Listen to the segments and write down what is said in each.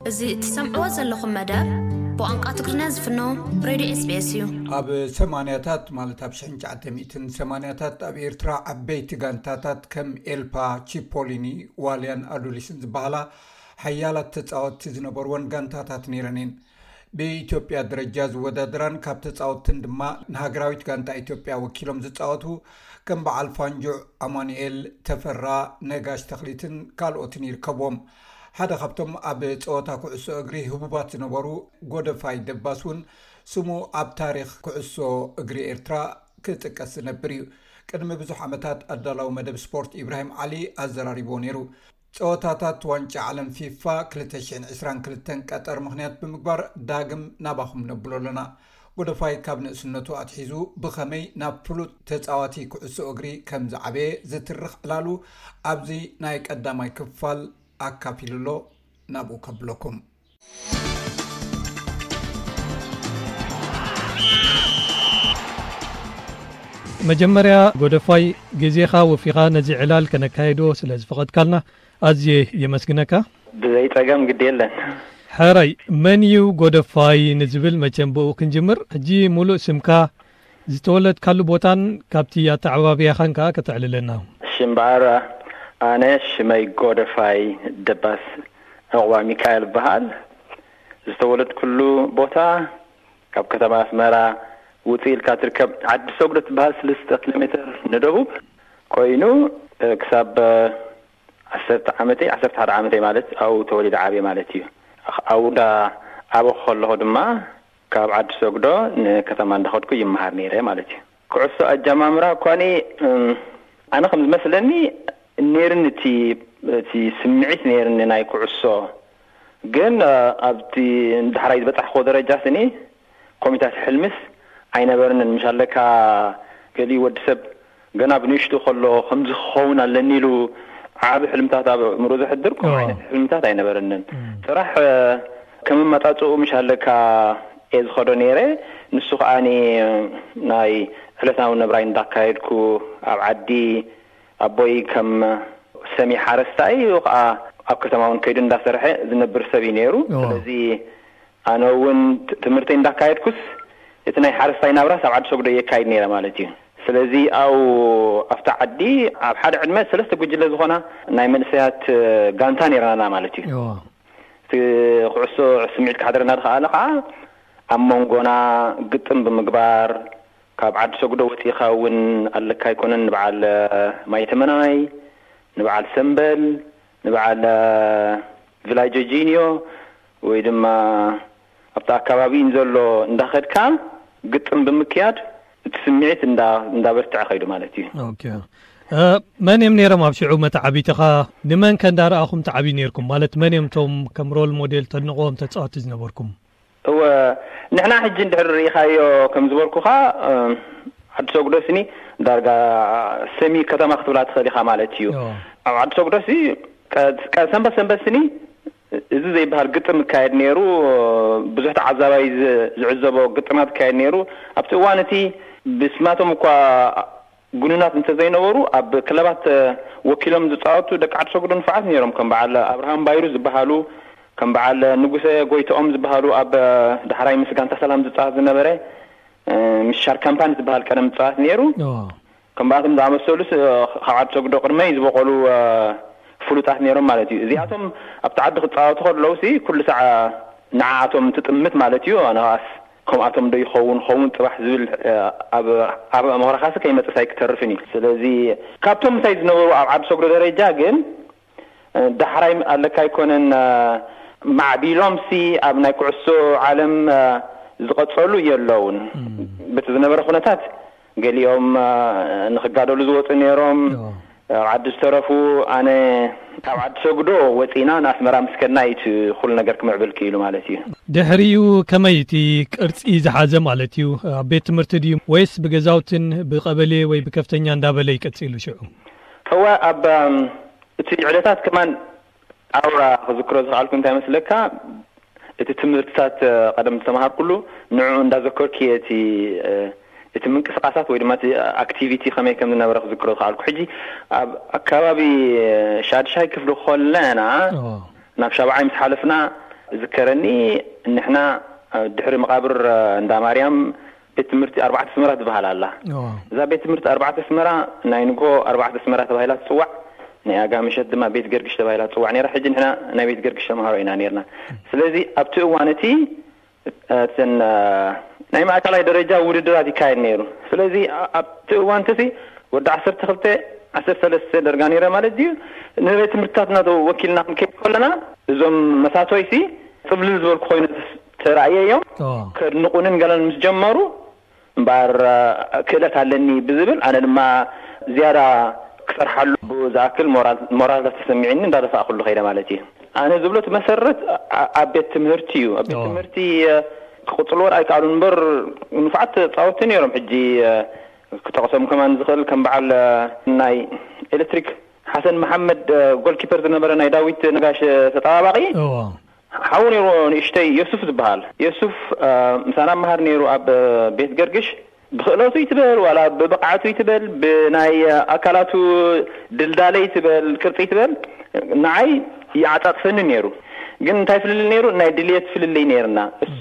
እዚ እትሰምዕዎ ዘለኹም መደብ ብቋንቋ ትግርኛ ዝፍኖ ብሬድዮ ኤስቢኤስ እዩ። ኣብ ሰማንያታት ማለት ኣብ ሽሕን ትሽዓተ ሚእትን ሰማንያታት ኣብ ኤርትራ ዓበይቲ ጋንታታት ከም ኤልፓ፣ ቺፖሊኒ፣ ዋልያን ኣዱሊስን ዝበሃላ ሓያላት ተጻወትቲ ዝነበርወን ጋንታታት ነይረን እየን። ብኢትዮጵያ ደረጃ ዝወዳደራን ካብ ተፃወትትን ድማ ንሃገራዊት ጋንታ ኢትዮጵያ ወኪሎም ዝፃወቱ ከም በዓል ፋንጁዕ ኣማኑኤል፣ ተፈራ፣ ነጋሽ ተኽሊትን ካልኦትን ይርከብዎም። ሓደ ካብቶም ኣብ ፀወታ ኩዕሶ እግሪ ህቡባት ዝነበሩ ጎደፋይ ደባስ እውን ስሙ ኣብ ታሪኽ ኩዕሶ እግሪ ኤርትራ ክጥቀስ ዝነብር እዩ። ቅድሚ ብዙሕ ዓመታት ኣዳላዊ መደብ ስፖርት ኢብራሂም ዓሊ ኣዘራሪብዎ ነይሩ። ጸወታታት ዋንጫ ዓለም ፊፋ ክልተ ሽሕን ዕስራን ክልተን ቀጠር ምኽንያት ብምግባር ዳግም ናባኹም ነብሎ ኣሎና። ጎደፋይ ካብ ንእስነቱ ኣትሒዙ ብኸመይ ናብ ፍሉጥ ተጻዋቲ ኩዕሶ እግሪ ከም ዝዓበየ ዝትርኽ ዕላሉ ኣብዚ ናይ ቀዳማይ ክፋል ኣካፊሉ ኣሎ ናብኡ ከብለኩም። መጀመርያ ጎደፋይ ግዜኻ ወፊኻ ነዚ ዕላል ከነካይዶ ስለ ዝፈቐድካልና ኣዝየ የመስግነካ። ብዘይ ጸገም ግድ የለን። ሕራይ መን እዩ ጎደፋይ ንዝብል መቸም ብኡ ክንጅምር ሕጂ ሙሉእ ስምካ ዝተወለድካሉ ቦታን ካብቲ ኣተዓባብያኻን ከኣ ከተዕልለና። እሺ እምበኣር ኣነ ሽመይ ጎደፋይ ደባስ ዕቑባሚካኤል እበሃል። ዝተወለድኩሉ ቦታ ካብ ከተማ ኣስመራ ውጽእ ኢልካ እትርከብ ዓዲ ሰጉዶ እትበሃል ስልስተ ኪሎሜተር ንደቡብ ኮይኑ ክሳብ ዓሰርተ ዓመተይ ዓሰርተ ሓደ ዓመተይ ማለት ኣብኡ ተወሊደ ዓብየ ማለት እዩ። ኣብኡ እንዳ ኣበኹ ከለኹ ድማ ካብ ዓዲ ሰግዶ ንከተማ እንዳኸድኩ ይመሃር ነይረ ማለት እዩ። ኩዕሶ ኣጀማምራ እኳኒ ኣነ ከም ዝመስለኒ ነይርኒ እቲ እቲ ስምዒት ነይርኒ ናይ ኩዕሶ ግን ኣብቲ ዳሕራይ ዝበጻሕክዎ ደረጃ ስኒ ኮሚታት ሕልምስ ኣይነበርንን ምሻለካ ገሊኡ ወዲ ሰብ ገና ብንእሽትኡ ከሎ ከምዚ ክኸውን ኣለኒ ኢሉ ዓቢ ሕልምታት ኣብ ኣእምርኡ ዘሕድር ከምኡ ዓይነት ሕልምታት ኣይነበረንን። ጥራሕ ከም ኣመጻጽእኡ ምሽ ኣለካ እየ ዝኸዶ ነይረ። ንሱ ከኣ ናይ ዕለታዊ ነብራይ እንዳካየድኩ ኣብ ዓዲ ኣቦይ ከም ሰሚ ሓረስታይ ወይ ከኣ ኣብ ከተማውን ከይዱ እንዳሰርሐ ዝነብር ሰብ እዩ ነይሩ። ስለዚ ኣነ እውን ትምህርተይ እንዳካየድኩስ እቲ ናይ ሓረስታይ ናብራስ ኣብ ዓዲ ሰጉዶ እየ የካይድ ነይረ ማለት እዩ። ስለዚ ኣብ ኣብታ ዓዲ ኣብ ሓደ ዕድመ ሰለስተ ጉጅለ ዝኾና ናይ መንእሰያት ጋንታ ነይርናና ማለት እዩ። እቲ ኩዕሶ ስምዒት ክሓድረና ዝኸኣለ ከዓ ኣብ መንጎና ግጥም ብምግባር ካብ ዓዲ ሰጉዶ ወፂእኻ እውን ኣለካ ኣይኮነን ንበዓል ማይተመናይ፣ ንበዓል ሰምበል፣ ንበዓል ቪላይጆጂንዮ ወይ ድማ ኣብቲ ኣካባቢ ንዘሎ እንዳኸድካ ግጥም ብምክያድ እቲ ስምዒት እንዳበርትዐ ከይዱ ማለት እዩ። ኦኬ መን እዮም ነይሮም ኣብ ሽዑ መተዓቢትኻ ንመን ከ እንዳረኣኹም ትዓብዩ ነይርኩም ማለት መን እዮም እቶም ከም ሮል ሞዴል ተድንቕዎም ተጻወቲ ዝነበርኩም? እወ ንሕና ሕጂ እንድሕር ርኢኻዮ ከም ዝበልኩኻ ዓዲ ሰጉዶ ስኒ ዳርጋ ሰሚ ከተማ ክትብላ ትኽእል ኢኻ ማለት እዩ። ኣብ ዓዲ ሰጉዶ ሲ ሰንበት ሰንበት ስኒ እዚ ዘይብሃል ግጥም ይካየድ ነይሩ። ብዙሕ ተዓዛባይ ዝዕዘቦ ግጥማት ይካየድ ነይሩ። ኣብቲ እዋን እቲ ብስማቶም እኳ ግኑናት እንተዘይነበሩ ኣብ ክለባት ወኪሎም ዝጻወቱ ደቂ ዓዲ ሰጉዶ ንፉዓት ነይሮም። ከም በዓል ኣብርሃም ባይሩ ዝበሃሉ፣ ከም በዓል ንጉሰ ጎይትኦም ዝበሃሉ ኣብ ዳሕራይ ምስ ጋንታ ሰላም ዝጻወት ዝነበረ፣ ምስ ሻርካምፓኒ ዝበሃል ቀደም ዝጻወት ነይሩ። ከምኣቶም ዝኣመሰሉስ ካብ ዓዲ ሰግዶ ቅድመይ ዝበቖሉ ፍሉጣት ነይሮም ማለት እዩ። እዚኣቶም ኣብቲ ዓዲ ክጻወቱ ከለዉሲ ኩሉ ሳዕ ንዓኣቶም ትጥምት ማለት እዩ። ኣነ ኸኣስ ከምኣቶምዶ ይኸውን ኸውን ጽባሕ ዝብል ኣብ ኣብ ኣእምሮኻሲ ከይመጽእስ ኣይክተርፍን እዩ። ስለዚ ካብቶም ምሳይ ዝነበሩ ኣብ ዓዲ ሰግዶ ደረጃ ግን ዳሕራይ ኣለካ ኣይኮነን ማዕቢሎምሲ ኣብ ናይ ኩዕሶ ዓለም ዝቐጸሉ የለውን በቲ ዝነበረ ኩነታት ገሊኦም ንክጋደሉ ዝወጹ ነይሮም ኣብ ዓዲ ዝተረፉ ኣነ ካብ ዓዲ ሰግዶ ወጺና ንኣስመራ ምስ ከድና እዩ እቲ ኩሉ ነገር ክምዕብል ክኢሉ ማለት እዩ። ድሕሪኡ ከመይ እቲ ቅርጺ ዝሓዘ ማለት እዩ ኣብ ቤት ትምህርቲ ድዩ ወይስ ብገዛውትን ብቀበሌ ወይ ብከፍተኛ እንዳበለ እዩ ቀጺሉ ሽዑ? እወ ኣብ እቲ ዕለታት ከማን ኣውራ ክዝክሮ ዝኸኣልኩ እንታይ መስለካ እቲ ትምህርትታት ቀደም ዝተማሃርኩሉ ንዕዑ እንዳዘከርኩ እየ እቲ እቲ ምንቅስቃሳት ወይ ድማ እቲ ኣክቲቪቲ ከመይ ከም ዝነበረ ክዝክሮ ዝኸኣልኩ ሕጂ ኣብ ኣካባቢ ሻድሻይ ክፍሊ ኮለና ናብ ሻብዓይ ምስ ሓለፍና ዝከረኒ ንሕና ድሕሪ መቃብር እንዳ ማርያም ቤት ትምህርቲ ኣርባዕተ ኣስመራ ትበሃል ኣላ። እዛ ቤት ትምህርቲ ኣርባዕተ ኣስመራ ናይ ንግሆ ኣርባዕተ ኣስመራ ተባሂላ ትጽዋዕ፣ ናይ ኣጋ ምሸት ድማ ቤት ገርግሽ ተባሂላ ትጽዋዕ ነይራ። ሕጂ ንሕና ናይ ቤት ገርግሽ ተማሃሮ ኢና ነይርና። ስለዚ ኣብቲ እዋን እቲ እተን ናይ ማእከላይ ደረጃ ውድድራት ይካየድ ነይሩ። ስለዚ ኣብቲ እዋን እቲ ሲ ወዲ ዓሰርተ ክልተ ዓሰርተ ሰለስተ ደርጋ ነይረ ማለት ድዩ? ንቤት ትምህርትታትና ወኪልና ክንከይድ ከለና እዞም መሳቶይሲ ጽብልል ዝበልኩ ኮይነ ተራእየዮም ከድንቑንን ገለን ምስ ጀመሩ እምበኣር ክእለት ኣለኒ ብዝብል ኣነ ድማ ዝያዳ ክሰርሓሉ ብኡ ዝኣክል ሞራል እንዳተሰሚዒኒ እንዳደፋእኹሉ ከይደ ማለት እዩ። ኣነ ዝብሎ እቲ መሰረት ኣብ ቤት ትምህርቲ እዩ። ኣብ ቤት ትምህርቲ ክቕጽልዎ ኣይከኣሉን እምበር ንፉዓት ተጻወትቲ ነይሮም። ሕጂ ክጠቕሶም ከማን ዝኽእል ከም በዓል ናይ ኤለትሪክ ሓሰን መሓመድ ጎልኪፐር ዝነበረ ናይ ዳዊት ነጋሽ ተጠባባቒ ሓዉ ነይርዎ ንእሽተይ የሱፍ ዝብሃል። የሱፍ ምሳና እምሃር ነይሩ ኣብ ቤትገርግሽ። ብክእለቱ እይትበል ዋላ ብብቅዓቱ እይትበል ብናይ ኣካላቱ ድልዳለ እይትበል ቅርጺ እይትበል ንዓይ ይዓጻጽፈኒ ነይሩ። ግን እንታይ ፍልልይ ነይሩ ናይ ድልየት ፍልልይ ነይርና። እሱ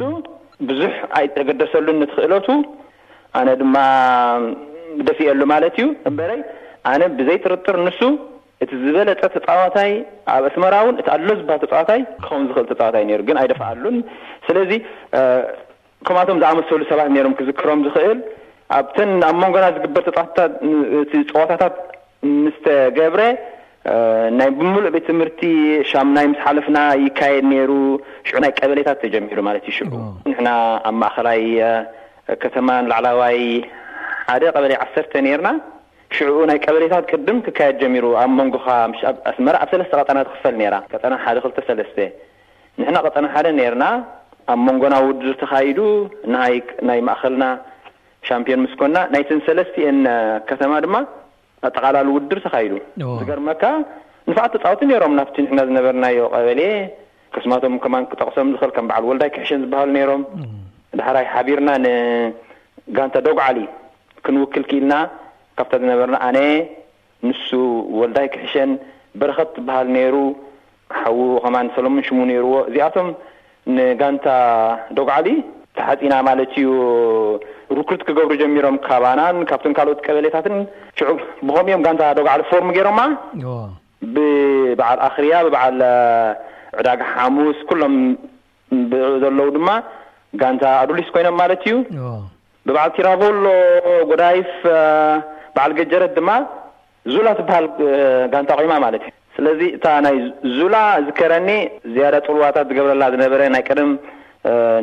ብዙሕ ኣይተገደሰሉን ነቲ ክእለቱ ኣነ ድማ ደፊኤሉ ማለት እዩ። እምበረይ ኣነ ብዘይጥርጥር ንሱ እቲ ዝበለጸ ተጻዋታይ ኣብ ኣስመራ ውን እቲ ኣሎ ዝበሃል ተጻዋታይ ክኸውን ዝኽእል ተጻዋታይ ነይሩ ግን ኣይደፍኣሉን ስለዚ ከምኣቶም ዝኣመሰሉ ሰባት ነይሮም ክዝክሮም ዝኽእል ኣብተን ኣብ መንጎና ዝግበር ተጻዋትታት እቲ ጸወታታት ምስ ተገብረ ናይ ብምሉእ ቤት ትምህርቲ ሻምናይ ምስ ሓለፍና ይካየድ ነይሩ ሽዑ ናይ ቀበሌታት ተጀሚሩ ማለት እዩ ሽዑ ንሕና ኣብ ማእኸላይ ከተማን ላዕላዋይ ሓደ ቀበሌ ዓሰርተ ነይርና ሽዑ ናይ ቀበሌታት ቅድም ክካየድ ጀሚሩ ኣብ መንጎኻ ምሽ ኣብ ኣስመራ ኣብ ሰለስተ ቀጠና ትኽፈል ነይራ ቀጠና ሓደ ክልተ ሰለስተ ንሕና ቀጠና ሓደ ነይርና ኣብ መንጎና ውድድር ተኻይዱ ንሃይ ናይ ማእኸልና ሻምፒዮን ምስ ኮና ናይተን ሰለስቲኤን ከተማ ድማ ኣጠቓላሊ ውድድር ተኻይዱ ዝገርመካ ንፋዓት ተጻወቲ ነይሮም ናብቲ ንሕና ዝነበርናዮ ቀበሌ ከስማቶም ከማን ክጠቕሶም ዝኽእል ከም በዓል ወልዳይ ክሕሸን ዝበሃሉ ነይሮም። ዳሕራይ ሓቢርና ንጋንታ ዶግዓሊ ክንውክል ክኢልና። ካብታ ዝነበርና ኣነ፣ ንሱ፣ ወልዳይ ክሕሸን፣ በረኸት ዝበሃል ነይሩ፣ ሓዉ ከማን ሰለሙን ሽሙ ነይርዎ፣ እዚኣቶም ንጋንታ ዶግዓሊ። ተሓጺና ማለት'ዩ ሩክሩት ክገብሩ ጀሚሮም ካባናን ካብተን ካልኦት ቀበሌታትን። ሽዑ ብኸምኡ'ዮም ጋንታ ዶግዓሊ ፎርም ገይሮማ። ብበዓል ኣኽርያ ብበዓል ዕዳጋ ሓሙስ ኩሎም ብዕኡ ዘለዉ ድማ ጋንታ ኣዱሊስ ኮይኖም ማለት እዩ። ብበዓል ቲራቮሎ ጎዳይፍ በዓል ገጀረት ድማ ዙላ ትበሃል ጋንታ ቆይማ ማለት እዩ። ስለዚ እታ ናይ ዙላ ዝከረኒ ዝያዳ ጽልዋታት ዝገብረላ ዝነበረ ናይ ቀደም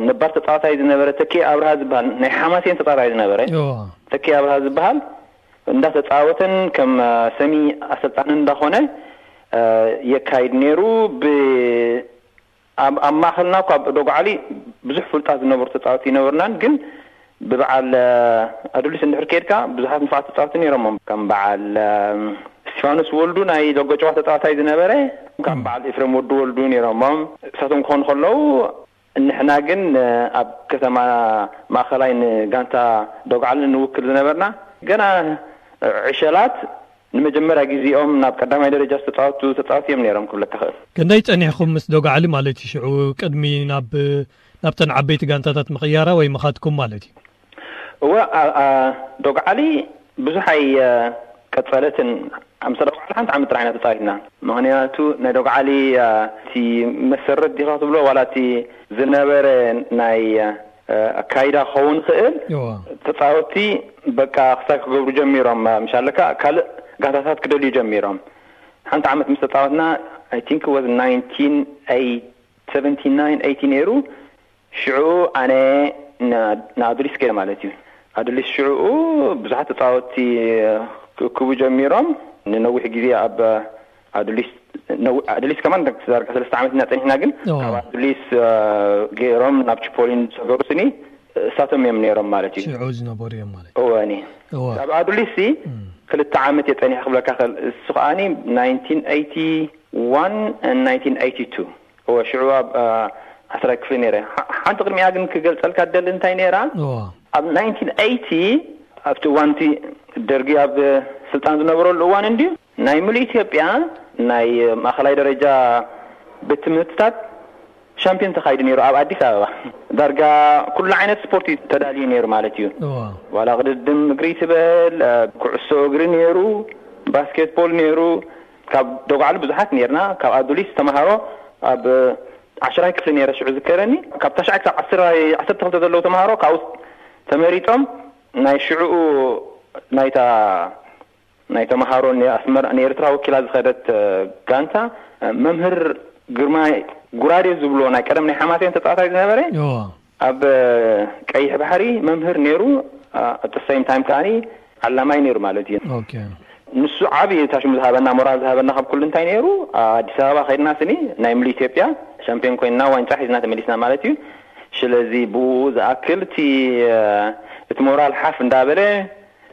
ነባር ተጻዋታይ ዝነበረ ተኪኤ ኣብርሃ ዝበሃል ናይ ሓማሴን ተጻዋታይ ዝነበረ ተኪኤ ኣብርሃ ዝበሃል እንዳተጻወተን ከም ሰሚ ኣሰልጣንን እንዳኾነ የካይድ ኔሩ ብ ኣብ ኣብ ማእከልና እኳ ኣብ ዶግዓሊ ብዙሕ ፍሉጣት ዝነበሩ ተጻወቲ ኣይነበርናን ግን ብብዓል ኣዱሊስ እንድሕር ኬድካ ብዙሓት ንፉዓት ተጻወቲ ኔሮሞ ከም ብዓል እስቲፋኖስ ወልዱ ናይ ዶገጭዋ ተጻዋታይ ዝነበረ ከም ብዓል ኤፍሬም ወዲ ወልዱ ኔሮሞ እሳቶም ክኾኑ ከለዉ ንሕና ግን ኣብ ከተማ ማእከላይ ንጋንታ ዶግዓሊ ንውክል ዝነበርና ገና ዕሸላት ንመጀመርያ ግዜኦም ናብ ቀዳማይ ደረጃ ዝተጻወቱ ተጻወቲ እዮም ነይሮም ክብለካ እኽእል። ክንደይ ጸኒሕኩም ምስ ዶግዓሊ ማለት እዩ ሽዑ ቅድሚ ናብ ናብተን ዓበይቲ ጋንታታት ምቕያራ ወይ ምኻድኩም ማለት እዩ? እወ ዶግ ዓሊ ብዙሕ ኣይ ቀጸለትን ምስ ዶግ ዓሊ ሓንቲ ዓመት ጥራሕ ኢና ተጻዊትና። ምኽንያቱ ናይ ዶግ ዓሊ እቲ መሰረት ዲኻ ትብሎ ዋላ እቲ ዝነበረ ናይ ኣካይዳ ክኸውን ይኽእል ተጻወቲ በቃ ክሳይ ክገብሩ ጀሚሮም ምሽ ኣለካ ካልእ ጋንታታት ክደልዩ ጀሚሮም ሓንቲ ዓመት ምስ ተጻወትና ኣይ ቲንክ ወዝ ናይንቲን ኣይ ሰቨንቲን ናይን ኣይቲ ነይሩ ሽዑ ኣነ ንኣዱሊስ ከይደ ማለት እዩ። ኣዱሊስ ሽዑኡ ብዙሓት ተጻወትቲ ክእክቡ ጀሚሮም። ንነዊሕ ግዜ ኣብ ኣዱሊስ ኣዱሊስ ከማን ዳርጋ ሰለስተ ዓመት ኢና ጸኒሕና ግን ካብ ኣዱሊስ ገይሮም ናብ ቺፖሊን ዝሰገሩ ስኒ እሳቶም እዮም ነይሮም ማለት እዩ። ሽዑ ዝነበሩ እዮም ማለት እዩ። እወኒ ኣብ ኣዱሊስ ሲ ክልተ ዓመት እየ ጸኒሐ ክብለካ እኽእል። እሱ ከኣ ናይንቲን ኤይቲ ዋን ናይንቲን ኤይቲ ቱ እወ ሽዑ ኣብ ዓስራይ ክፍሊ ነይረ። ሓንቲ ቅድሚኣ ግን ክገልጸልካ ዝደሊ እንታይ ነይራ፣ ኣብ ናይንቲን ኤይቲ ኣብቲ እዋን እቲ ደርጊ ኣብ ስልጣን ዝነበረሉ እዋን እንድዩ ናይ ምሉእ ኢትዮጵያ ናይ ማእከላይ ደረጃ ቤት ትምህርትታት ሻምፕዮን ተኻይዱ ነይሩ ኣብ ኣዲስ ኣበባ። ዳርጋ ኩሉ ዓይነት ስፖርት እዩ ተዳልዩ ነይሩ ማለት እዩ። ዋላ ቅድድም እግሪ ትበል፣ ኩዕሶ እግሪ ነይሩ፣ ባስኬትቦል ነይሩ፣ ካብ ዶጋዕሊ ብዙሓት ኔርና ካብ ኣዱሊስ ተማሃሮ ኣብ ዓሽራይ ክፍሊ ኔረ ሽዑ ዝከረኒ ካብ ታሽዓይ ክሳብ ዓስራይ ዓሰርተ ክልተ ዘለዉ ተማሃሮ ካብኡ ተመሪጾም ናይ ሽዑኡ ናይታ ናይ ተማሃሮ ኣስመራ ንኤርትራ ወኪላ ዝኸደት ጋንታ መምህር ግርማይ ጉራዴ ዝብልዎ ናይ ቀደም ናይ ሓማሴን ተጻዋታይ ዝነበረ ኣብ ቀይሕ ባሕሪ መምህር ነይሩ at the same time ከኣ ዓላማይ ነይሩ ማለት እዩ። ንሱ ዓቢ እታ ሽሙ ዝሃበና ሞራል ዝሃበና ካብ ኩሉ እንታይ ነይሩ ኣዲስ ኣበባ ከድና ስኒ ናይ ምሉእ ኢትዮጵያ ሻምፕዮን ኮይንና ዋንጫ ሒዝና ተመሊስና ማለት እዩ። ስለዚ ብኡ ዝኣክል እቲ እቲ ሞራል ሓፍ እንዳበለ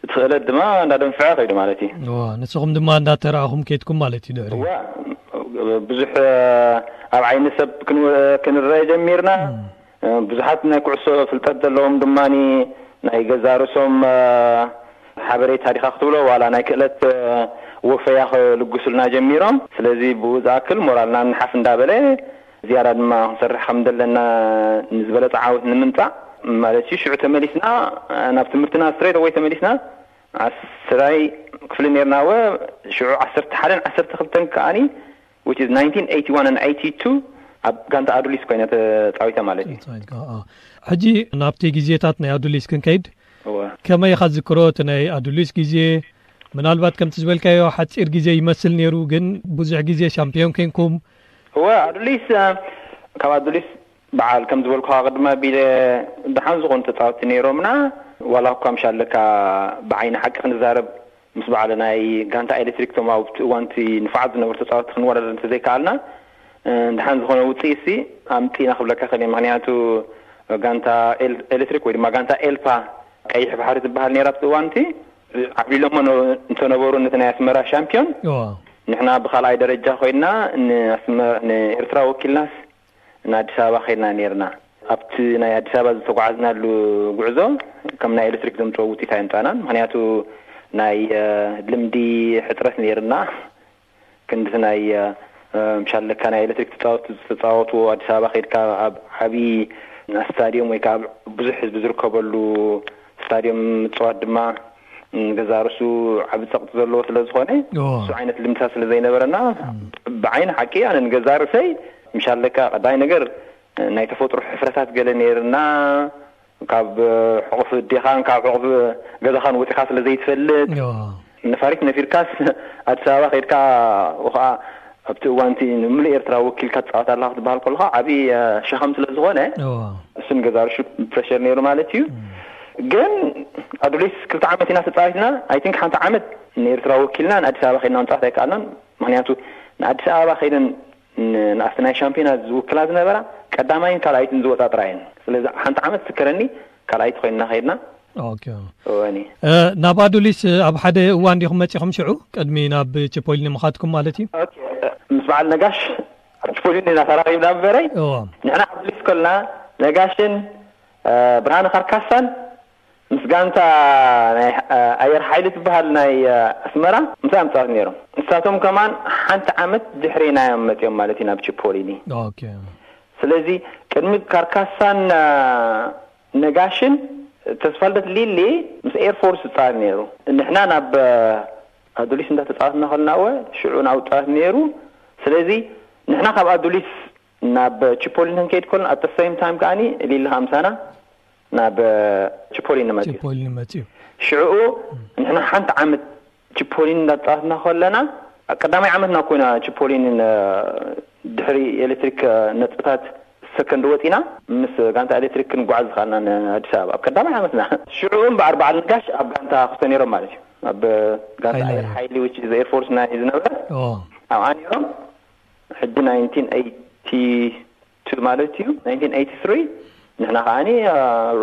እቲ ክእለት ድማ እንዳደንፍዐ ከይዱ ማለት እዩ። እወ ንስኹም ድማ እንዳተራኣኹም ከድኩም ማለት እዩ ድሕሪኡ። እወ ብዙሕ ኣብ ዓይኒ ሰብ ክንረኣ ጀሚርና ብዙሓት ናይ ኩዕሶ ፍልጠት ዘለዎም ድማ ናይ ገዛእ ርእሶም ሓበሬታ ዲኻ ክትብሎ ዋላ ናይ ክእለት ወፈያ ክልግሱልና ጀሚሮም ስለዚ ብኡ ዝኣክል ሞራልና ንሓፍ እንዳበለ ዝያዳ ድማ ክንሰርሕ ከም ዘለና ንዝበለጸ ዓወት ንምምጻእ ማለት እዩ ሽዑ ተመሊስና ናብ ትምህርትና ስትሬት ኣወይ ተመሊስና ዓስራይ ክፍሊ ኔርናወ ሽዑ ዓሰርተ ሓደን ዓሰርተ ክልተን ከኣ which is ናይንቲን ኤይቲ ዋን and ኤይቲ ቱ ኣብ ጋንታ ኣዱሊስ ኮይና ተጻዊታ ማለት እዩ ተጻዊትካ ኣዎ ሕጂ ናብቲ ግዜታት ናይ ኣዱሊስ ክንከይድ እወ ከመይ ኢኻ ዝክሮ እቲ ናይ ኣዱሊስ ግዜ ምናልባት ከምቲ ዝበልካዮ ሓጺር ግዜ ይመስል ነይሩ ግን ብዙሕ ግዜ ሻምፒዮን ኬንኩም እወ ኣዱሊስ ካብ ኣዱሊስ በዓል ከም ዝበልኩኻ ቅድም ኣቢለ ደሓን ዝኾኑ ተጻወትቲ ነይሮምና ዋላ እኳ ምሽ ኣለካ ብዓይኒ ሓቂ ክንዛረብ ምስ በዓል ናይ ጋንታ ኤሌክትሪክ እቶም ኣብቲ እዋን እቲ ንፉዓት ዝነበሩ ተጻወትቲ ክንወዳደር እንተዘይከኣልና ደሓን ዝኾነ ውጽኢትሲ ኣምጺእና ክብለካ ይኽእል እየ ምኽንያቱ ጋንታ ኤሌክትሪክ ወይ ድማ ጋንታ ኤልፓ ቀይሕ ባሕሪ ትበሃል ነይራ ኣብቲ እዋን እቲ ዓብሊሎሞ እንተነበሩ ነቲ ናይ ኣስመራ ሻምፕዮን ንሕና ብካልኣይ ደረጃ ኮይንና ንኤርትራ ወኪልናስ ንኣዲስ ኣበባ ከድና ኔርና ኣብቲ ናይ ኣዲስ ኣበባ ዝተጓዓዝናሉ ጉዕዞ ከም ናይ ኤሌክትሪክ ዘምጽኦ ውጺኢት ኣየምጻእናን ምክንያቱ ናይ ልምዲ ሕጽረት ኔርና ክንድቲ ናይ ምሻል ለካ ናይ ኤለትሪክ ትጻወት ዝተጻወትዎ ኣዲስ ኣበባ ከይድካ ኣብ ዓቢ ኣስታድዮም ወይ ከኣ ኣብ ብዙሕ ህዝቢ ዝርከበሉ ስታድዮም ምጽዋት ድማ ንገዛእ ርእሱ ዓቢ ጸቕጢ ዘለዎ ስለ ዝኾነ ንሱ ዓይነት ልምድታት ስለ ዘይነበረና ብዓይኒ ሓቂ ኣነ ንገዛእ ርእሰይ ምሻል ለካ ቀዳማይ ነገር ናይ ተፈጥሮ ሕፍረታት ገለ ነይርና ካብ ሕቑፊ እዴኻን ካብ ሕቑፊ ገዛኻን ወጺኻ ስለ ዘይትፈልጥ። ነፋሪት ነፊርካስ ኣዲስ ኣበባ ከይድካ ወኸኣ ኣብቲ እዋንቲ ንምሉእ ኤርትራ ወኪልካ ትጻወት ኣለኻ ክትበሃል ከሎኻ ዓቢ ሸኸም ስለ ዝኾነ እሱ ንገዛ ርሹ ፕረሸር ነይሩ ማለት እዩ። ግን ኣዱሊስ ክልተ ዓመት ኢና ተጻዊትና ኣይ ቲንክ ሓንቲ ዓመት ንኤርትራ ወኪልና ንኣዲስ ኣበባ ከይድና ምጽዋት ኣይከኣልናን ምኽንያቱ ንኣዲስ ኣበባ ከይደን ንኣብቲ ናይ ሻምፕዮና ዝውክላ ዝነበራ ቀዳማይን ካልኣይትን ዝወጻ ጥራይ እየን። ስለዚ ሓንቲ ዓመት ትዝከረኒ ካልኣይቲ ኮይንና ከይድና። ኦኬ። እወኒ። ናብ ኣዱሊስ ኣብ ሓደ እዋን ዲኹም መጺኹም ሽዑ ቅድሚ ናብ ቺፖሊኒ ምኻድኩም ማለት እዩ? ኦኬ። ምስ በዓል ነጋሽ ኣብ ቺፖሊኒ ኢና ተራኺብና እምበረይ እዎ። ንሕና ኣዱሊስ ከሎና ነጋሽን ብርሃነ ካርካሳን ምስ ጋንታ ናይ ኣየር ሓይሊ ትበሃል ናይ ኣስመራ ምሳኣ ምጻወት ነይሮም። ንሳቶም ከማን ሓንቲ ዓመት ድሕሬና'ዮም መጺኦም ማለት'ዩ ናብ ቺፖሊኒ። ስለዚ ቅድሚ ካርካሳን ነጋሽን ተስፋልደት ሊሊ ምስ ኤርፎርስ ይጻወት ነይሩ። ንሕና ናብ ኣዱሊስ እንዳ ተጻወትና ከሎና'ወ ሽዑ ናብኡ ይጻወት ነይሩ። ስለዚ ንሕና ካብ ኣዱሊስ ናብ ቺፖሊ ንክንከይድ ከሎና ኣት ሰይም ታይም ከኣ ሊላሃ ምሳና ናብ ቺፖሊኒ መጽዩ ቺፖሊኒ መጽዩ ሽዑኡ ንሕና ሓንቲ ዓመት ቺፖሊኒ እንዳተጻወትና ከለና ቀዳማይ ዓመትና ኮይና ቺፖሊኒ ድሕሪ ኤሌክትሪክ ነጥብታት ሰከንድ ወጺና ምስ ጋንታ ኤሌክትሪክ ክንጓዓዝ ዝኸኣልና ንኣዲስ ኣበባ ኣብ ቀዳማይ ዓመትና ሽዑኡ እምበኣር በዓል ነጋሽ ኣብ ጋንታ ክፍቶ ነይሮም ማለት እዩ ኣብ ጋንታ ኣየር ሓይሊ ዊች ኢዝ ኤርፎርስ ናይ ዝነበረ ኣብኣ ነይሮም ሕጂ ናይንቲን ኤይቲ ቱ ማለት እዩ ናይንቲን ኤይቲ ስሪ ንሕና ከዓኒ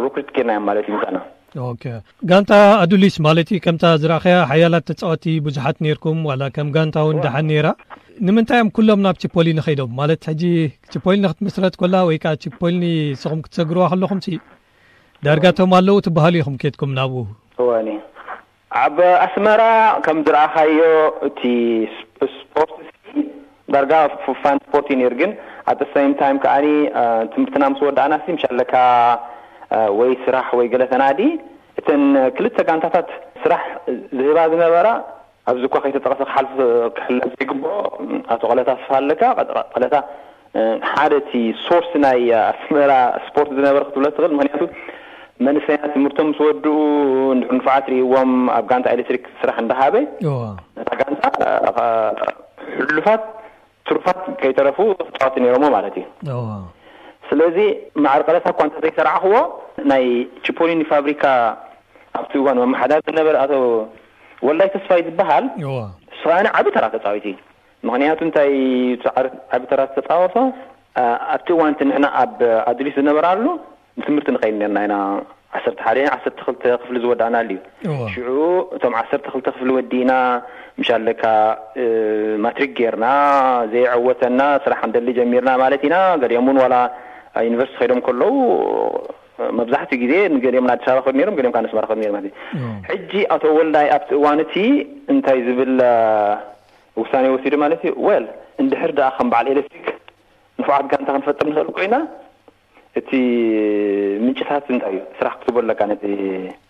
ሩክሪት ጌርናዮም ማለት እዩ ምሳና ኦኬ ጋንታ ኣዱሊስ ማለት እዩ ከምታ ዝረእኸያ ሓያላት ተፃወቲ ብዙሓት ነይርኩም ዋላ ከም ጋንታ እውን ደሓን ነይራ ንምንታይ እዮም ኩሎም ናብ ቺፖሊኒ ከይዶም ማለት ሕጂ ቺፖሊኒ ክትምስረት ኮላ ወይ ከዓ ቺፖሊኒ ንስኹም ክትሰግርዋ ከለኹም ሲ ዳርጋቶም ኣለዉ ትበሃሉ ኢኹም ኬድኩም ናብኡ እዋኒ ኣብ ኣስመራ ከም ዝረኣኻዮ እቲ ስፖርትሲ ዳርጋ ፋን ስፖርት እዩ ነይሩ ግን ኣት ዘ ሰይም ታይም ከኣ ትምህርትና ምስ ወዳእናሲ ምሽ ኣለካ ወይ ስራሕ ወይ ገለ ተናዲ እተን ክልተ ጋንታታት ስራሕ ዝህባ ዝነበራ ኣብዚ እኳ ከይተጠቕሰ ክሓልፍ ክሕለፍ ዘይግብኦ ኣቶ ቀለታ ኣስፍሃ ኣለካ ቀለታ ሓደ እቲ ሶርስ ናይ ኣስመራ ስፖርት ዝነበረ ክትብሎ ትኽእል ምኽንያቱ መንእሰያት ትምህርቶም ምስ ወድኡ እንድሕር ንፉዓት ርእይዎም ኣብ ጋንታ ኤሌክትሪክ ስራሕ እንዳሃበ ነታ ጋንታ ሕሉፋት ትሩፋት ከይተረፉ ተጻወቲ ነይሮሞ ማለት እዩ ስለዚ ማዕረ ቀለታ እኳ እንተዘይሰርዓኽዎ ናይ ቺፖሊኒ ፋብሪካ ኣብቲ እዋን መመሓዳሪ ዝነበረ ኣቶ ወልዳይ ተስፋይ ዝበሃል እሱ ከኣ ዓቢ ተራ ተጻዊቱ እዩ ምኽንያቱ እንታይ ኢዩ እቲ ዓቢ ተራ ዝተጻወቶ፣ ኣብቲ እዋን እቲ ንሕና ኣብ ኣዱሊስ ዝነበራሉ ንትምህርቲ ንኸይድ ኔርና ኢና፣ ዓሰርተ ሓደ ዓሰርተ ክልተ ክፍሊ ዝወዳእናሉ ኢዩ። ሽዑ እቶም ዓሰርተ ክልተ ክፍሊ ወዲእና ምሻለካ ማትሪክ ጌርና ዘየዐወተና ስራሕ ክንደሊ ጀሚርና ማለት ኢና፣ ገሊኦም እውን ዋላ ዩኒቨርሲቲ ከይዶም ከለዉ መብዛሕትኡ ግዜ ገሊኦም ንኣዲስ ኣበባ ክኸዱ ኔሮም ገሊኦም ከኣ ነስመራ ክኸዱ ኔሮም ማለት ኢዩ። ሕጂ ኣቶ ወልዳይ ኣብቲ እዋን እቲ እንታይ ዝብል ውሳኔ ወሲዱ ማለት እዩ። ዌል እንድሕር ድኣ ከም በዓል ኤለትሪክ ንፉዓት ጋንታ ክንፈጥር ንኽእል ኮይና እቲ ምንጭታት እንታይ እዩ ስራሕ ክትህቦ ኣለካ ነቲ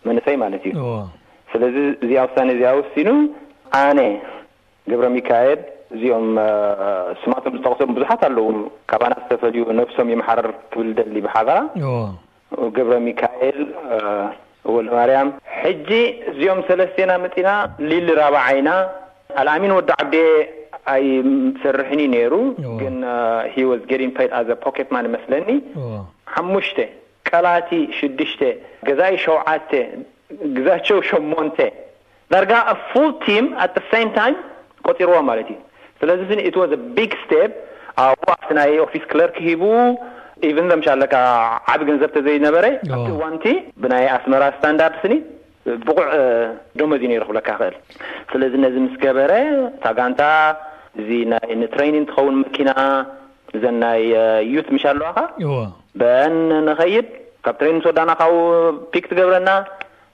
መንእሰይ ማለት እዩ። ስለዚ እዚኣ ውሳኔ እዚኣ ወሲኑ ኣነ ገብረሚካኤል እዚኦም ስማቶም ዝጠቕሶም ብዙሓት ኣለዉ ካባና ዝተፈልዩ ነብሶም ይምሓር ክብል እደሊ ብሓበራ ገብረሚካኤል ወልደማርያም፣ ሕጂ እዚኦም ሰለስቴና መጺና ሊሊ ራብዓይና፣ ኣልኣሚን ወዲ ዓብዴ ኣይሰርሕን እዩ ነይሩ ግን ሂ ወዝ ጌቲንግ ፔይድ ኣዝ ኣ ፖኬት ማኒ መስለኒ ሓሙሽተ፣ ቀላቲ ሽዱሽተ፣ ገዛኢ ሸውዓተ፣ ግዛቸው ሸሞንተ፣ ዳርጋ a full team at the same time ቆጺርዋ ማለት እዩ ስለዚ እዚ it was a big step ኣብኡ ኣብቲ ናይ ኦፊስ ክለርክ ሂቡ even them ሻለቃ ዓቢ ገንዘብ ተዘይነበረ ኣብቲ እዋንቲ ብናይ ኣስመራ ስታንዳርድ ስኒ ብቑዕ ደሞዝ እዩ ነይሩ ክብለካ ይኽእል ስለዚ ነዚ ምስ ገበረ እታ ጋንታ እዚ ናይ ንትሬኒን ትኸውን መኪና እዘን ናይ ዩት ምሽ ኣለዋኻ በን ንኸይድ ካብ ትሬኒን ትወዳና ካብኡ ፒክ ትገብረና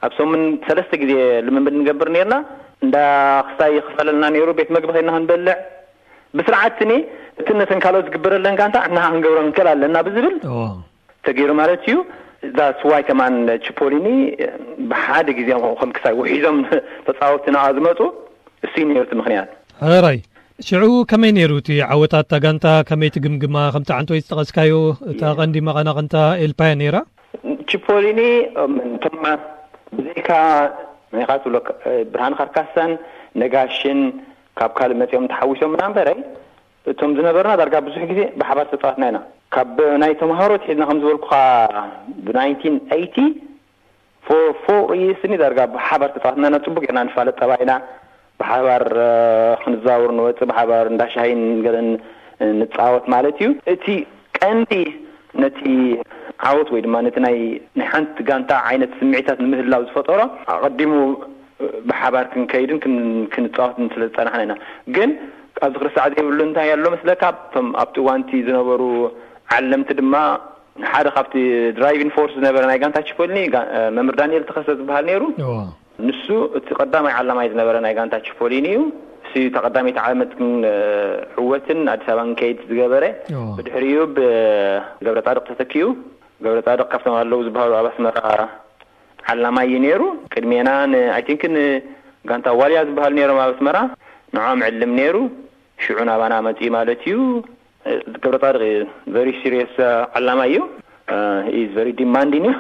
ኣብ ሰሙን ሰለስተ ግዜ ልምምድ ንገብር ኔርና። እንዳ ክስታይ ይኽፈለልና ኔሩ፣ ቤት መግቢ ኬድና ክንበልዕ። ብስርዓት ስኒ እትን ነተን ካልኦት ዝግበረለን ጋንታ ንሕና ከኣ ክንገብሮ ክንክእል ኣለና ብዝብል ተጌሩ ማለት እዩ። That's why ከማን ቺፖሊኒ ብሓደ ግዜ ከም ክስታይ ውሒዞም ተጻወትቲ ናብኣ ዝመጹ እሱ እዩ ኔሩ እቲ ምኽንያት። ሕራይ ሽዑ ከመይ ኔሩ እቲ ዓወታት እታ ጋንታ ከመይ ትግምግማ? ከምቲ ዓንቶይ ዝጠቐስካዮ እታ ቀንዲ መቐናቕንታ ኤልፓ እያ ኔራ። ቺፖሊኒ ቶማ ብዘይካ ንኻ ትብሎ ብርሃነ ካርካሳን ነጋሽን ካብ ካልእ መጺኦም ተሓዊሶምና እምበረ እቶም ዝነበሩና ዳርጋ ብዙሕ ግዜ ብሓባር ዝተጻወትና ኢና። ካብ ናይ ተማሃሮ ኣትሒዝና ከም ዝበልኩኻ ብ ናይንቲን ኤይቲ ፎር ፎር ይርስኒ ዳርጋ ብሓባር ተጻዊትና ኢና ጽቡቕ ጌርና ንፋለጥ ጠባይና ብሓባር ክንዛወር ንወጽእ፣ ብሓባር እንዳ ሻሂን ገለን ንጻወት ማለት እዩ። እቲ ቀንዲ ነቲ ዓወት ወይ ድማ ነቲ ናይ ናይ ሓንቲ ጋንታ ዓይነት ስምዒታት ንምህላው ዝፈጠሮ፣ ኣቐዲሙ ብሓባር ክንከይድን ክንጻወትን ስለ ዝጸናሕና ኢና። ግን ኣብዚ ክርሳዕ ዘይብሉ እንታይ ኣሎ መስለካ፣ እቶም ኣብቲ እዋንቲ ዝነበሩ ዓለምቲ ድማ ሓደ ካብቲ ድራይቪን ፎርስ ዝነበረ ናይ ጋንታ ቺፖልኒ መምህር ዳኒኤል ተኸስተ ዝብሃል ነይሩ። ንሱ እቲ ቀዳማይ ዓላማይ ዝነበረ ናይ ጋንታ ቺፖሊኒ እዩ። ንሱ እታ ቀዳመይቲ ዓመት ግን ዕወትን ኣዲስ ኣበባን ክንከይድ ዝገበረ። ብድሕሪኡ ብገብረፃድቕ ተተኪኡ። ገብረፃድቕ ካብቶም ኣለዉ ዝበሃሉ ኣብ ኣስመራ ዓላማይ እዩ ነይሩ። ቅድሜና ን ኣይ ቲንክ ን ጋንታ ዋልያ ዝበሃሉ ነይሮም ኣብ ኣስመራ። ንዖም ዕልም ነይሩ። ሽዑ ናባና መፂኡ ማለት እዩ። ገብረፃድቕ ቨሪ ሲሪየስ ዓላማይ እዩ። ሂ ኢዝ ቨሪ ዲማንዲን እዩ።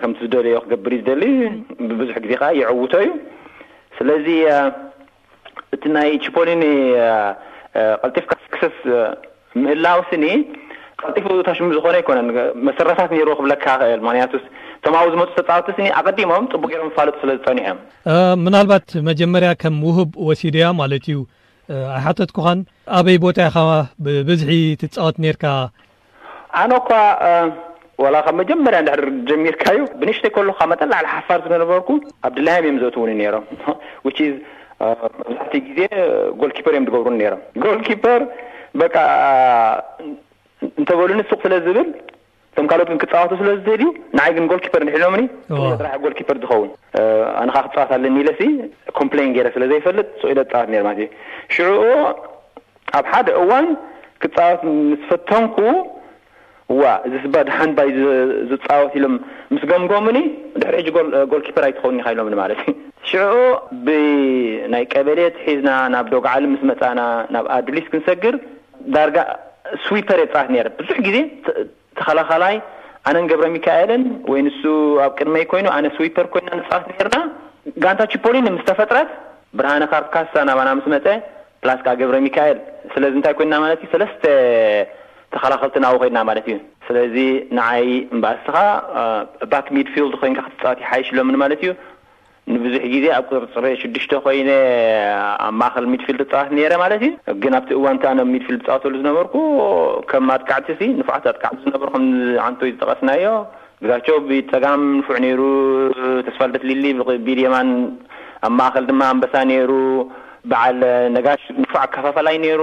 ከምቲ ዝደለዮ ክገብር እዩ ዝደሊ ብብዙሕ ግዜ ከዓ ይዕውቶ እዩ ስለዚ እቲ ናይ ቺፖሊኒ ቀልጢፍካ ስክሰስ ምህላው ስኒ ቀልጢፉ ታሽሙ ዝኾነ ኣይኮነን መሰረታት ነይሩ ክብለካ ክእል ምክንያቱስ እቶም ኣብኡ ዝመፁ ተፃወቲ ስኒ ኣቐዲሞም ፅቡቅ ገይሮም ዝፋለጡ ስለ ዝፀኒሑ እዮም ምናልባት መጀመርያ ከም ውህብ ወሲደያ ማለት እዩ ኣይሓተትኩኻን ኣበይ ቦታ ኢኻ ብብዝሒ ትፃወት ነርካ ኣነ እኳ ዋላ ካብ መጀመርያ እንድሕር ጀሚርካዮ ብንእሽተይ ከለኹ ካብ መጠን ላዕሊ ሓፋር ስለ ነበርኩ ኣብ ድላዮም እዮም ዘእትዉኒ ነይሮም which is መብዛሕትኡ ግዜ ጎልኪፐር እዮም ዝገብሩኒ ነይሮም ጎልኪፐር በቃ እንተበሉኒ ሱቕ ስለ ዝብል እቶም ካልኦት ግን ክፃወቱ ስለ ዝደልዩ ንዓይ ግን ጎልኪፐር እንድሒሎምኒ ጥራሕ ጎልኪፐር ዝኸውን ኣነ ከዓ ክፃወት ኣለኒ ኢለሲ ኮምፕሌን ገይረ ስለ ዘይፈልጥ ሱቕ ኢለ ዝፃወት ነይረ ማለት እዩ ሽዑኡ ኣብ ሓደ እዋን ክጻወት ምስ ፈተንኩ፣ እዋ እዚስ እባ ደሓን ባይ ዝጻወት ኢሎም ምስ ገምገሙኒ፣ ድሕሪ ሕጂ ጎል ጎልኪፐር ኣይትኸውንን ኢኻ ኢሎምኒ ማለት እዩ። ሽዑ ብናይ ቀበሌት ሒዝና ናብ ዶግዓሊ ምስ መጻና ናብ ኣዱሊስ ክንሰግር ዳርጋ ስዊፐር እየ ዝጻወት ነይረ። ብዙሕ ግዜ ተኸላኻላይ ኣነን ገብረሚካኤልን ወይ ንሱ ኣብ ቅድመይ ኮይኑ ኣነ ስዊፐር ኮይና ንጻወት ኔርና። ጋንታ ቺፖሊኒ ምስ ተፈጥረት ብርሃነ ካርካሳ ናባና ምስ መጸ ፕላስ ከኣ ገብረሚካኤል ስለዚ እንታይ ኮይንና ማለት እዩ ሰለስተ ተኸላኸልቲ ናብኡ ከድና ማለት እዩ። ስለዚ ንዓይ እምበኣር እስኻ ባክ ሚድፊልድ ኮይንካ ክትጻወት ይሓይሽ ኢሎምኒ ማለት እዩ። ንብዙሕ ግዜ ኣብ ቁጽሪ ሽዱሽተ ኮይነ ኣብ ማእከል ሚድፊልድ እጻወት ኔረ ማለት እዩ፣ ግን ኣብቲ እዋን'ቲ ኣነ ኣብ ሚድፊልድ ዝጻወተሉ ዝነበርኩ ከም ኣጥቃዕቲ'ሲ ንፉዓት ኣጥቃዕቲ ዝነበሩ ከም ዓንቶይ ዝጠቐስናዮ ግዛቸው ብጸጋም ንፉዕ ኔሩ፣ ተስፋልደት ሊሊ ብኢድ የማን ኣብ ማእከል ድማ ኣንበሳ ኔሩ፣ በዓል ነጋሽ ንፉዕ ኣከፋፋላይ ኔሩ፣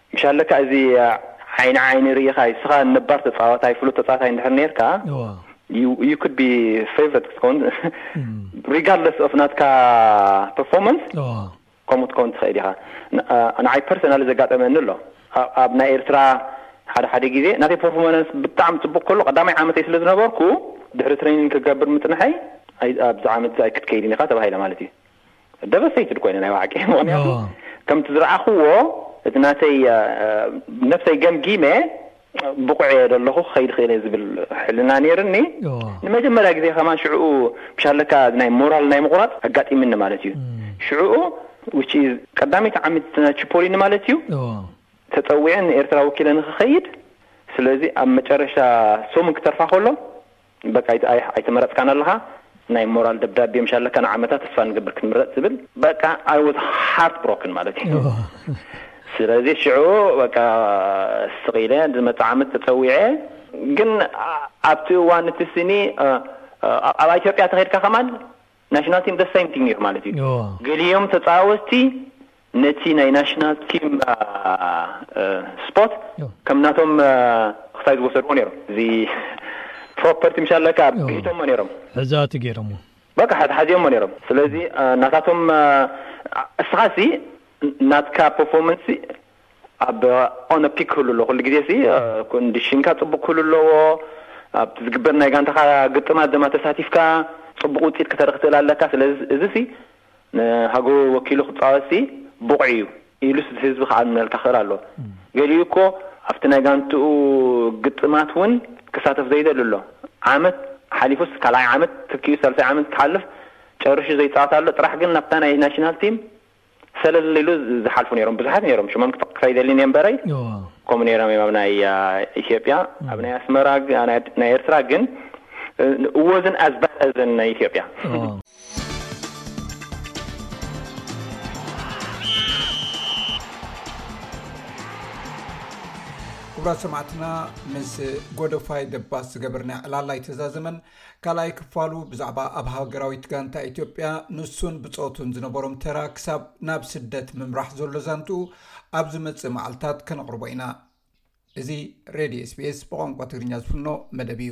ምሻለካ እዚ ዓይኒ ዓይኒ ሪኢኻ እስኻ ነባር ተጻዋታይ ፍሉጥ ተጻዋታይ እንድሕር ኔርካ you could be favorite ክትከውን regardless of ናትካ performance ከምኡ ክትከውን ትኽእል ኢኻ ንዓይ personally ዘጋጠመኒ ኣሎ ኣብ ናይ ኤርትራ ሓደ ሓደ ግዜ ናተይ performance ብጣዕሚ ጽቡቕ ከሎ ቀዳማይ ዓመተይ ስለ ዝነበርኩ ድሕሪ ትሬኒን ክገብር ምጽንሐይ ኣብዚ ዓመት እዚ ኣይክትከይድን ኢኻ ተባሂለ ማለት እዩ ደበሰይትድ ኮይነ ናይ ባሓቂ ምክንያቱ ከምቲ ዝረኣኹዎ እቲ ናተይ ነብሰይ ገምጊመ ብቑዕ እየ ዶ ኣለኹ ክኸይድ ይኽእል እየ ዝብል ሕልና ነይርኒ ንመጀመርያ ግዜ ከማን ሽዕኡ ብሻለካ ናይ ሞራል ናይ ምቑራፅ ኣጋጢምኒ ማለት እዩ ሽዕኡ which is ቀዳመይቲ ዓመት ናይ ቺፖሊኒ ማለት እዩ ተፀዊዐ ንኤርትራ ወኪለ ንክኸይድ ስለዚ ኣብ መጨረሻ ሰሙን ክተርፋ ከሎ በቃ ኣይተመረፅካን ኣለኻ ናይ ሞራል ደብዳቤ ምሽ ኣለካ ንዓመታ ተስፋ ንገብር ክትምረፅ ዝብል በቃ ኣይ ዋዝ ሃርት ብሮክን ማለት እዩ ስለዚ ሽዑ በቃ ስቕ ኢለ ዝመፅእ ዓመት ተፀዊዐ ግን ኣብቲ እዋን እቲ ስኒ ኣብ ኢትዮጵያ ተኸድካ ከማን ናሽናል ቲም the same thing ነይሩ ማለት እዩ እዎ ገሊኦም ተጻወትቲ ነቲ ናይ ናሽናል ቲም ስፖት እዎ ከም ናቶም ክሳይ ዝወሰድዎ ነይሮም እዚ ፕሮፐርቲ ምሽ ኣለካ እዎ ገሂቶሞ ነይሮም ሕዛእቲ ገይሮሞ በቃ ሓዝ- ሓዚኦሞ ነይሮም ስለዚ ናታቶም ኣ- እስኻሲ ናትካ ፐርፎርመንሲ ኣብ ኦነ ፒክ ክህሉ ኣለዎ ኩሉ ግዜ ሲ ኮንዲሽንካ ጽቡቅ ክህሉ ኣለዎ ኣብቲ ዝግበር ናይ ጋንታካ ግጥማት ደማ ተሳቲፍካ ጽቡቅ ውጺኢት ክተርክ ትክእል ኣለካ ስለዚ እዚ ሲ ንሃገሩ ወኪሉ ክጻወት ሲ ቡቁዕ ኢዩ ኢሉ ሲ ህዝቢ ክኣምነልካ ክክእል ኣለዎ ገሊኡ እኮ ኣብቲ ናይ ጋንትኡ ግጥማት ውን ክሳተፍ ዘይደሊ ኣሎ ዓመት ሓሊፉስ ካልኣይ ዓመት ትኪኡ ሳልሳይ ዓመት ክሓልፍ ጨሪሹ ዘይጻወት ኣሎ ጥራሕ ግን ናብታ ናይ ናሽናል ቲም ሰለል ኢሉ ዝሓልፉ ነይሮም ብዙሓት ነይሮም ሽሞም ክጠቅስ ኣይደልን እየ እምበረይ ከምኡ ነይሮም እዮም ኣብ ናይ ኢትዮጵያ ኣብ ናይ ኣስመራ ናይ ኤርትራ ግን እወዝን ኣዝባእዝን ናይ ኢትዮጵያ ክቡራት ሰማዕትና ምስ ጎደፋይ ደባስ ዝገበርናዮ ዕላል ኣይተዛዘመን ካልኣይ ክፋሉ ብዛዕባ ኣብ ሃገራዊት ጋንታ ኢትዮጵያ ንሱን ብጾቱን ዝነበሮም ተራ ክሳብ ናብ ስደት ምምራሕ ዘሎ ዛንትኡ ኣብ ዝመጽእ መዓልታት ከነቕርቦ ኢና። እዚ ሬድዮ ስቤስ ብቋንቋ ትግርኛ ዝፍኖ መደብ እዩ።